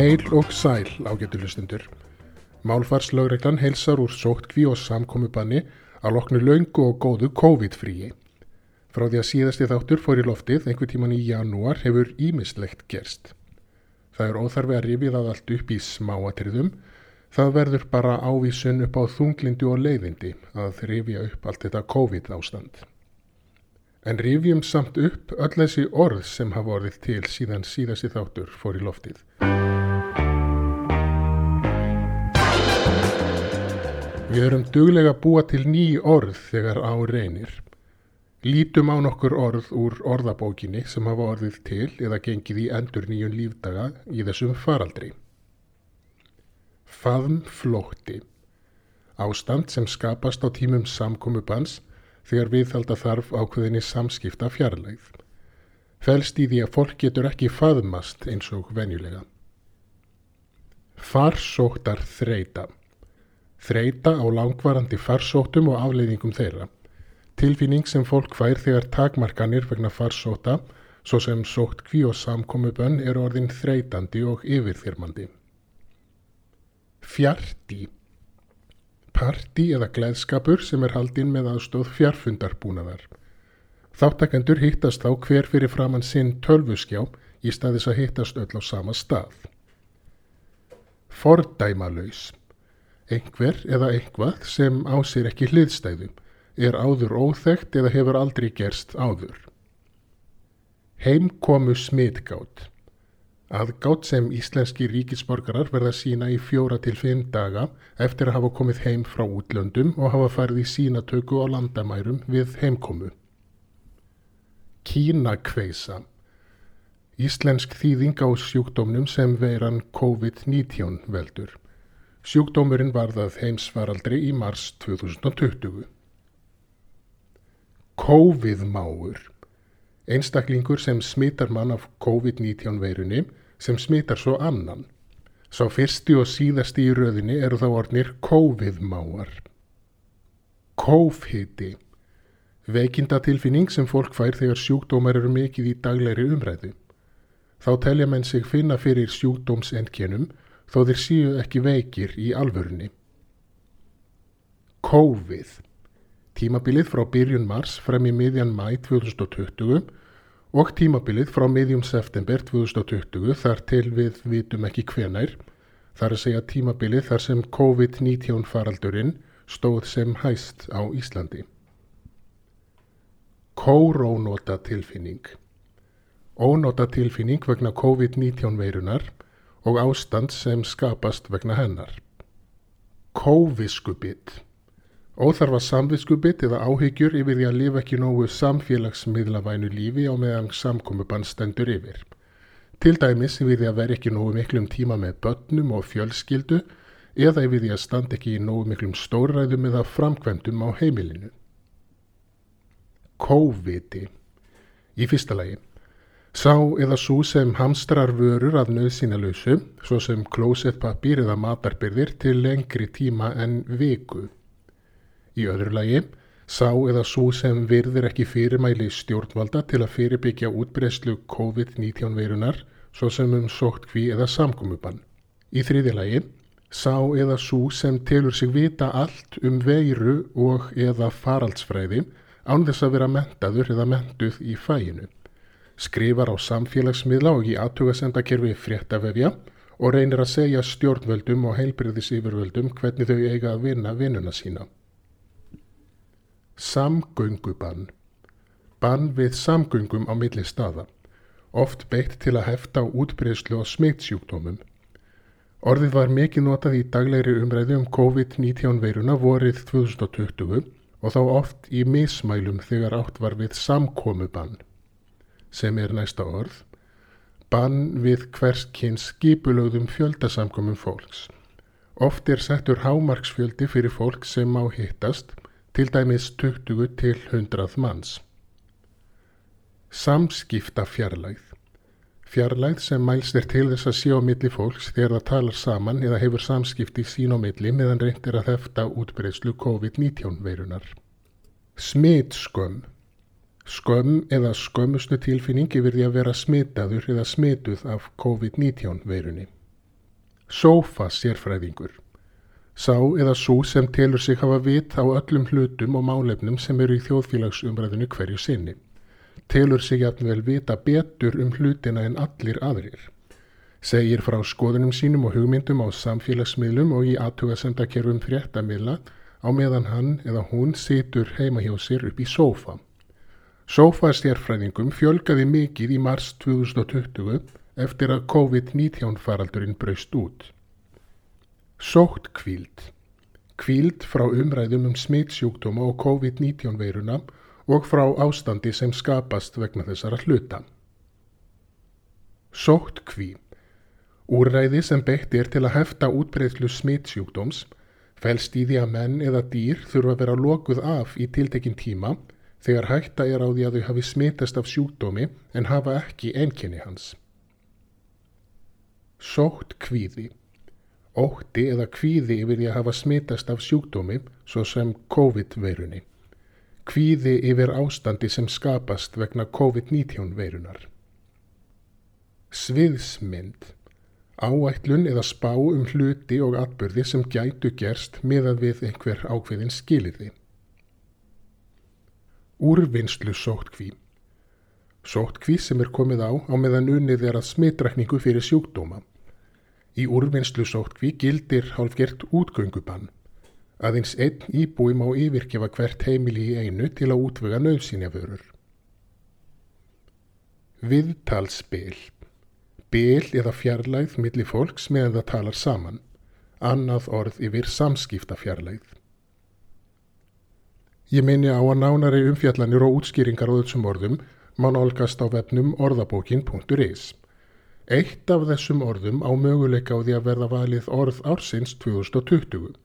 Heil og sæl ágættu hlustundur. Málfarslögreglan heilsar úr sóttkví og samkomiðbanni að loknu laungu og góðu COVID-fríi. Frá því að síðasti þáttur fór í loftið einhver tíman í janúar hefur ímislegt gerst. Það er óþarfi að rifið að allt upp í smáatriðum. Það verður bara ávísun upp á þunglindu og leiðindi að rifja upp allt þetta COVID ástand. En rifjum samt upp öll þessi orð sem hafa orðið til síðan síðasti þáttur fór í loftið. Við erum duglega búa til ný orð þegar á reynir. Lítum á nokkur orð úr orðabókinni sem hafa orðið til eða gengið í endur nýjun lífdaga í þessum faraldri. Faðmflótti. Ástand sem skapast á tímum samkomubans þegar viðhalda þarf ákveðinni samskipta fjarlægð. Felst í því að fólk getur ekki faðmast eins og venjulega. Farsóttar þreita. Þreita á langvarandi farsóttum og afleiðingum þeirra. Tilfinning sem fólk fær þegar takmarkanir vegna farsóta, svo sem sótt kví og samkomubönn er orðin þreitandi og yfirþyrmandi. Fjarti. Parti eða gleðskapur sem er haldinn með aðstóð fjarfundarbúnaðar. Þáttakendur hittast þá hver fyrir framann sinn tölvuskjá í staðis að hittast öll á sama stað. Fordæmalauðs. Einhver eða einhvað sem á sér ekki hliðstæðum er áður óþægt eða hefur aldrei gerst áður. Heimkomu smitgátt. Aðgátt sem íslenski ríkisborgarar verða sína í fjóra til fimm daga eftir að hafa komið heim frá útlöndum og hafa farið í sínatöku á landamærum við heimkomu. Kínakveisa. Íslensk þýðing á sjúkdómnum sem veiran COVID-19 veldur. Sjúkdómurinn varðað heimsvaraldri í mars 2020. COVID-máur. Einstaklingur sem smittar mann af COVID-19 veirunni sem smittar svo annan. Sá fyrsti og síðasti í röðinni eru þá ornir COVID-máar. Kófhiti. Veikindatilfinning sem fólk fær þegar sjúkdómar eru mikið í daglegri umræðu. Þá telja menn sig finna fyrir sjúkdómsendkjenum þó þeir síu ekki veikir í alvörunni. COVID. Tímabilið frá byrjun mars frem í miðjan mæ 2020 og tímabilið frá miðjum september 2020 þar til við vitum ekki hvenær, þar að segja tímabilið þar sem COVID-19 faraldurinn stóð sem hæst á Íslandi. Kórónóta tilfinning. Ónóta tilfinning vegna COVID-19 veirunar og ástand sem skapast vegna hennar. Kóviskubitt. Óþarfa samviskubitt eða áhyggjur yfir því að lifa ekki nógu samfélagsmiðlavænu lífi á meðan samkomiðbann stendur yfir. Til dæmis yfir því að vera ekki nógu miklum tíma með börnum og fjölskyldu eða yfir því að standa ekki í nógu miklum stórræðum eða framkvæmdum á heimilinu. Kóviti. Í fyrsta lagi. Sá eða svo sem hamstrar vörur að nöðsynalösu, svo sem klósettpapír eða matarbyrðir til lengri tíma en viku. Í öðru lagi, sá eða svo sem virðir ekki fyrirmæli stjórnvalda til að fyrirbyggja útbreyslu COVID-19 veirunar, svo sem um sótt kví eða samkomubann. Í þriði lagi, sá eða svo sem telur sig vita allt um veiru og eða faraldsfræði án þess að vera mentaður eða mentuð í fæinu. Skrifar á samfélagsmiðla og í aðtugasendakerfi fréttavefja og reynir að segja stjórnvöldum og heilbriðis yfirvöldum hvernig þau eiga að vinna vinnuna sína. Samgöngubann. Bann við samgöngum á milli staða. Oft beitt til að hefta á útbreyslu og smittsjúkdómum. Orðið var mikið notað í daglegri umræði um COVID-19 veiruna vorið 2020 og þá oft í mismælum þegar átt var við samkomubann, sem er næsta orð, bann við hverskins skipulögðum fjöldasamkomum fólks. Oft er settur hámarksfjöldi fyrir fólk sem má hittast, til dæmis 20 til 100 manns. Samskipta fjarlægð. Fjarlægð sem mælst er til þess að sé á milli fólks þegar það talar saman eða hefur samskipti sín á milli meðan reyndir að hefta útbreyslu COVID-19 veirunar. Smitskömm. Skömm eða skömmustu tilfinning yfir því að vera smitaður eða smituð af COVID-19 veirunni. Sófa sérfræðingur. Sá eða svo sem telur sig hafa vit á öllum hlutum og málefnum sem eru í þjóðfélagsumræðinu hverju sinni. Telur sig jafnvel vita betur um hlutina en allir aðrir. Segir frá skoðunum sínum og hugmyndum á samfélagsmiðlum og í aðtugasendakerfum fréttamila á meðan hann eða hún situr heima hjá sér upp í sófa. Sófastjærfræðingum fjölgaði mikið í mars 2020 eftir að COVID-19 faraldurinn braust út. Sótt kvíld. Kvíld frá umræðum um smittsjúkdóma og COVID-19 veiruna og frá ástandi sem skapast vegna þessara hluta. Sótt kví. Úræði sem beitt er til að hefta útbreyðslu smittsjúkdóms fælst í því að menn eða dýr þurfa að vera lokuð af í tiltekinn tíma þegar hætta er á því að þau hafi smitast af sjúkdómi en hafa ekki einkenni hans. Sótt kvíði. Ótti eða kvíði yfir því að hafa smitast af sjúkdómi svo sem COVID-veirunni. Kvíði yfir ástandi sem skapast vegna COVID-19 veirunar. Sviðsmynd. Áætlun eða spá um hluti og atbyrði sem gætu gerst miðað við einhver ákveðin skilirði. Úrvinnslu sóttkví. Sóttkví sem er komið á á meðan unnið er að smitrækningu fyrir sjúkdóma. Í úrvinnslu sótkví gildir hálfgert útgöngubann. Aðeins einn íbúi má yfirgefa hvert heimili í einu til að útvöga nöðsynjaförur. Viðtalsbil. Bil eða fjarlægð millir fólks meðan það talar saman. Annað orð yfir samskipta fjarlægð. Ég minni á að nánari umfjallanir og útskýringar á þessum orðum má nálgast á vefnum orðabókin.is. Eitt af þessum orðum á möguleika á því að verða valið orð ársins 2020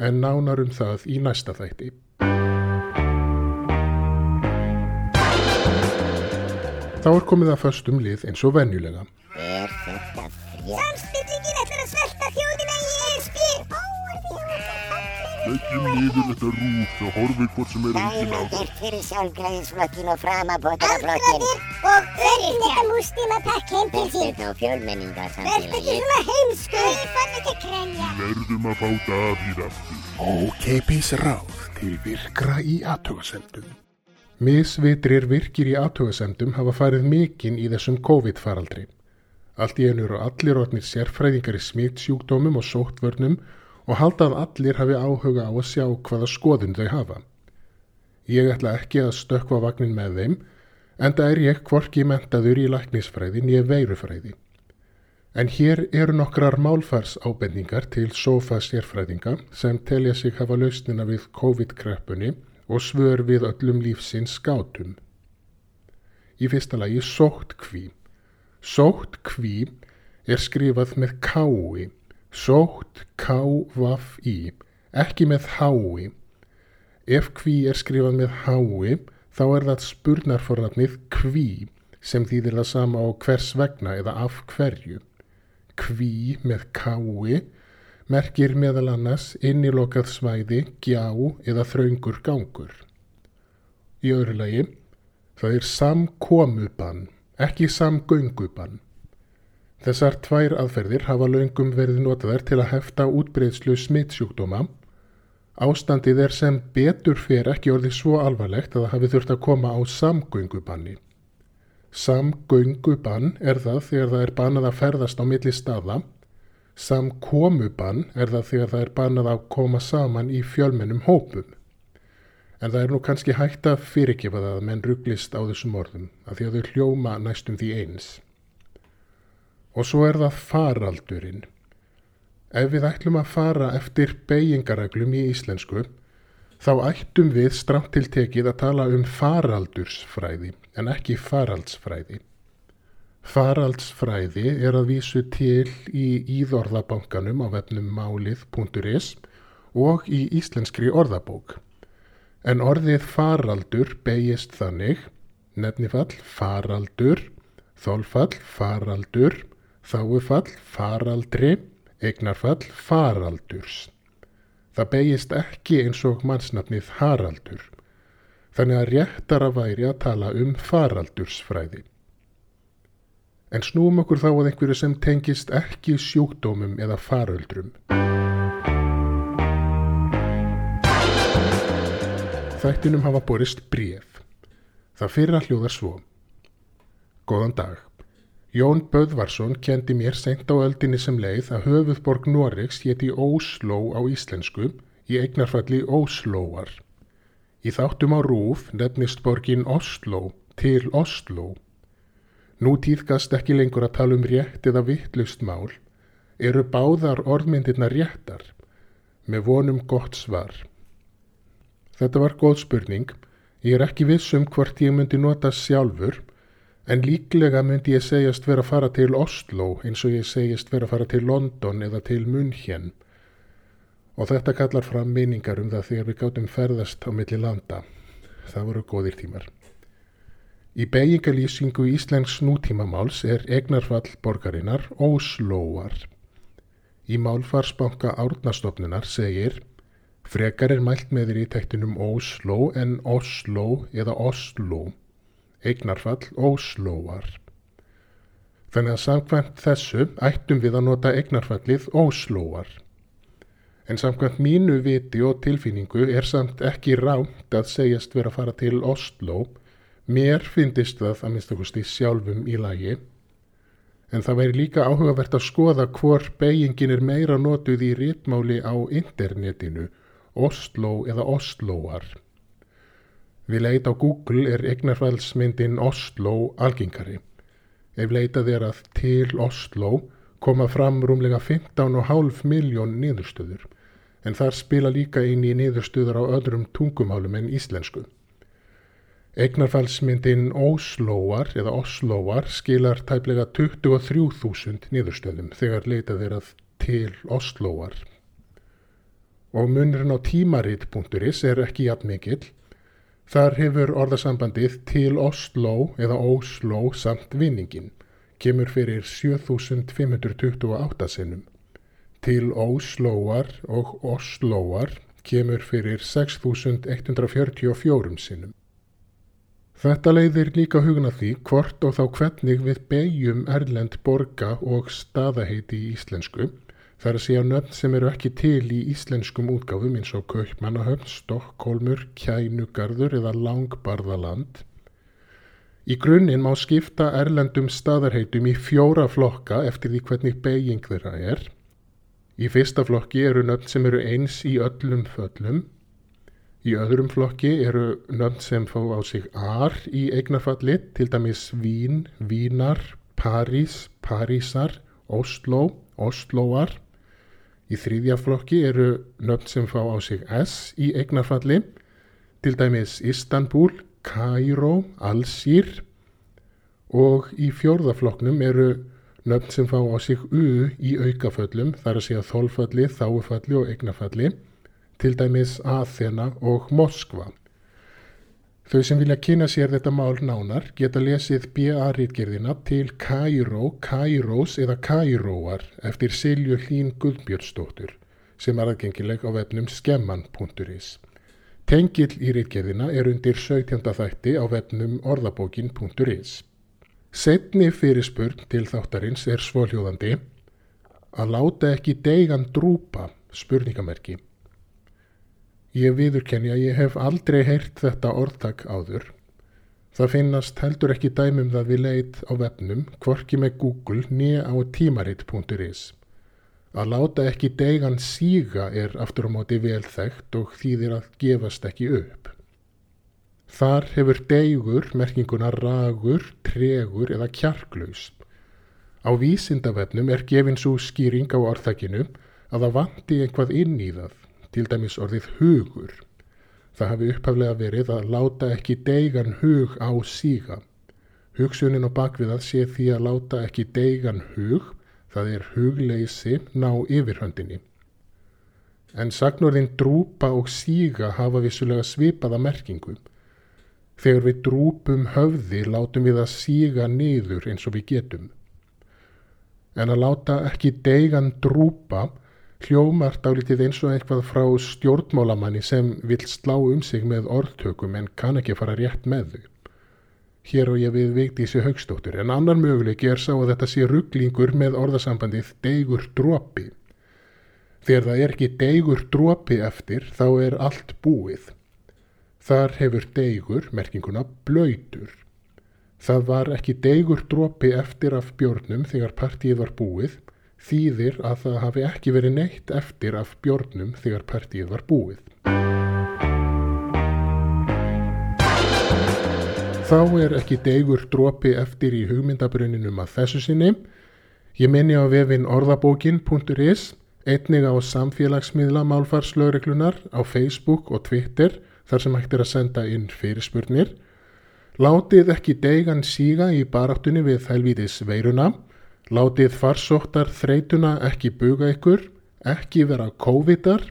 en nánar um það í næsta þætti. Þá er komið að föstum lið eins og venjulega. Er þetta frétt? Leggjum niður þetta rúf og horfið hvort sem er engin á er fyrir sjálfgræðisflokkin og framabótaraflokkin. Og hverjum þetta mústima pakk heim til sín? Þetta og Verð fjölmenningarsamfélagið. ekki svona heimsku, ég fann ekki að krænja. Verðum að fá Davíð aftur. Ókeipis ráð til virkra í aðtöðasendum. Misvitrir virkir í aðtöðasendum hafa farið mikinn í þessum COVID-faraldri. Allt í einu eru allir orðnir sérfræðingar í smittsjúkdómum og sóttvörnum og halda að allir hafi áhuga á að sjá hvaða skoðun þau hafa. Ég ætla ekki að stökka vagnin með þeim, en það er ég hvorki mentaður í læknisfræði nýja veirufræði. En hér eru nokkrar málfars ábendingar til sofa sérfræðinga sem telja sig hafa lausnina við COVID-kreppunni og svör við öllum lífsins skátum. Í fyrsta lagi sótt kví. Sótt kví er skrifað með kái Sótt K-V-I, ekki með hái. Ef kví er skrifað með hái, þá er það spurnarfornafnið kví sem þýðir það sama á hvers vegna eða af hverju. Kví með kái merkir meðal annars innilokað svæði, gjá eða þraungur gangur. Í öðru lagi, það er samkomubann, ekki samgöngubann. Þessar tvær aðferðir hafa löngum verið notaðar til að hefta útbreyðslu smittsjúkdóma. Ástandið er sem betur fer ekki orðið svo alvarlegt að það hafi þurft að koma á samgöngubanni. Samgöngubann er það þegar það er bannað að ferðast á milli staða. Samkomubann er það þegar það er bannað að koma saman í fjölmennum hópum. En það er nú kannski hægt að fyrirgefa það að menn rugglist á þessum orðum, að því að þau hljóma næstum því eins. Og svo er það faraldurinn. Ef við ætlum að fara eftir beigingareglum í íslensku, þá ættum við strátt til tekið að tala um faraldursfræði en ekki faraldsfræði. Faraldsfræði er að vísu til í íðorðabankanum á vefnum málið.is og í íslenskri orðabók. En orðið faraldur beigist þannig, nefnifall faraldur, þólfall faraldur, þáufall faraldri, eignarfall faraldurs. Það beigist ekki eins og mannsnafnið Haraldur, þannig að réttara væri að tala um faraldursfræði. En snúum okkur þá að einhverju sem tengist ekki sjúkdómum eða faröldrum. Þættinum hafa borist bréf. Það fyrra hljóðar svo. Góðan dag. Jón Böðvarsson kendi mér seint á öldinni sem leið að höfuðborg Noregs héti Ósló á íslensku í eignarfalli Óslóar. Í þáttum á rúf nefnist borgin Osló til Osló. Nú týðgast ekki lengur að tala um rétt eða vittlust mál, eru báðar orðmyndirna réttar, með vonum gott svar. Þetta var góð spurning, ég er ekki viss um hvort ég myndi nota sjálfur, en líklega myndi ég segjast vera að fara til Oslo eins og ég segjast vera að fara til London eða til München. Og þetta kallar fram minningar um það þegar við gáttum ferðast á milli landa. Það voru góðir tímar. Í beigingalýsingu Íslensk nútímamáls er egnarfall borgarinnar Óslóar. Í málfarsbanka árnastofnunar segir Frekar er mælt með þér í tektinum Ósló en Osló eða Osló. Eignarfall Óslóar. Þannig að samkvæmt þessu ættum við að nota eignarfallið Óslóar. En samkvæmt mínu viti og tilfinningu er samt ekki rámt að segjast vera að fara til Oslo Mér finnist það að minnstakosti sjálfum í lagi, en það væri líka áhugavert að skoða hvor beigingin er meira notuð í rítmáli á internetinu, Oslo eða Osloar. Við leit á Google er eignarfælsmyndin Oslo algengari. Ef leitað er að til Oslo koma fram rúmlega 15,5 miljón niðurstöður, en þar spila líka inn í niðurstöður á öðrum tungumálum en íslensku. Eignarfallsmyndin Óslóar eða Oslóar skilar tæplega 23.000 niðurstöðum þegar leitað er að til Oslóar. Og munurinn á tímarit.is er ekki jafn mikill. Þar hefur orðasambandið til Osló eða Ósló samt vinningin, kemur fyrir 7528 sinnum. Til Óslóar og Oslóar kemur fyrir 6144 sinnum. Þetta leiðir líka hugna því hvort og þá hvernig við beigjum erlend borga og staðaheiti í íslensku þar að segja nöfn sem eru ekki til í íslenskum útgáfum eins og Kaupmannahöfn, Stokkólmur, Kænugarður eða Langbarðaland. Í grunninn má skipta erlendum staðarheitum í fjóra flokka eftir því hvernig beiging þeirra er. Í fyrsta flokki eru nöfn sem eru eins í öllum föllum Í öðrum flokki eru nöfn sem fá á sig ar í eignarfalli, til dæmis Vín, Vínar, París, Parísar, Oslo, Osloar. Í þrýðja flokki eru nöfn sem fá á sig S í eignarfalli, til dæmis Istanbul, Kairo, Alsýr og í fjórðafloknum eru nöfn sem fá á sig U í aukaföllum, þar að segja þólfalli, þáufalli og eignarfalli til dæmis Aþena og Moskva. Þau sem vilja kynna sér þetta mál nánar geta lesið BA-rítgerðina til Kairó, Kairós eða Kairóar eftir Silju Hlín Guðbjörnsdóttur sem er aðgengileg á vefnum skemman.is. Tengill í rítgerðina er undir 17. þætti á vefnum orðabókin.is. Setni fyrirspurn til þáttarins er svoljóðandi að láta ekki deigan drúpa spurningamerki. Ég viðurkenni að ég hef aldrei heyrt þetta orðtak áður. Það finnast heldur ekki dæmum það við leit á vefnum, kvorki með Google nýja á tímaritt.is. Að láta ekki deigan síga er aftur á móti velþægt og þýðir að gefast ekki upp. Þar hefur deigur merkinguna ragur, tregur eða kjarklaus. Á vísindavefnum er gefin svo skýring á orðtakinu að það vanti einhvað inn í það til dæmis orðið hugur. Það hafi upphaflega verið að láta ekki deigan hug á síga. Hugsunin og bakviðað sé því að láta ekki deigan hug, það er hugleysi, ná yfirhöndinni. En sagnorðin drúpa og síga hafa vissulega svipaða merkingu. Þegar við drúpum höfði látum við að síga niður eins og við getum. En að láta ekki deigan drúpa hljómar dálítið eins og eitthvað frá stjórnmálamanni sem vil slá um sig með orðtökum en kann ekki fara rétt með þau. hér og ég við Vigdísi Haugstóttur, en annar möguleik er sá að þetta sé rugglingur með orðasambandið deigur dropi. Þegar það er ekki deigur dropi eftir, þá er allt búið. Þar hefur deigur merkinguna blöytur. Það var ekki deigur dropi eftir af björnum þegar partíið var búið, þýðir að það hafi ekki verið neitt eftir af björnum þegar partíið var búið. Þá er ekki deigur dropi eftir í hugmyndabruninum að þessu sinni. Ég minni á vefin orðabókin.is, einnig á samfélagsmiðla málfarslögreglunar á Facebook og Twitter þar sem hægt er að senda inn fyrirspurnir. Látið ekki deigan síga í baráttunni við helvítis veiruna. Látið farsóttar þreytuna ekki buga ykkur, ekki vera kóvitar.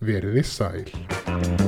Veriði sæl.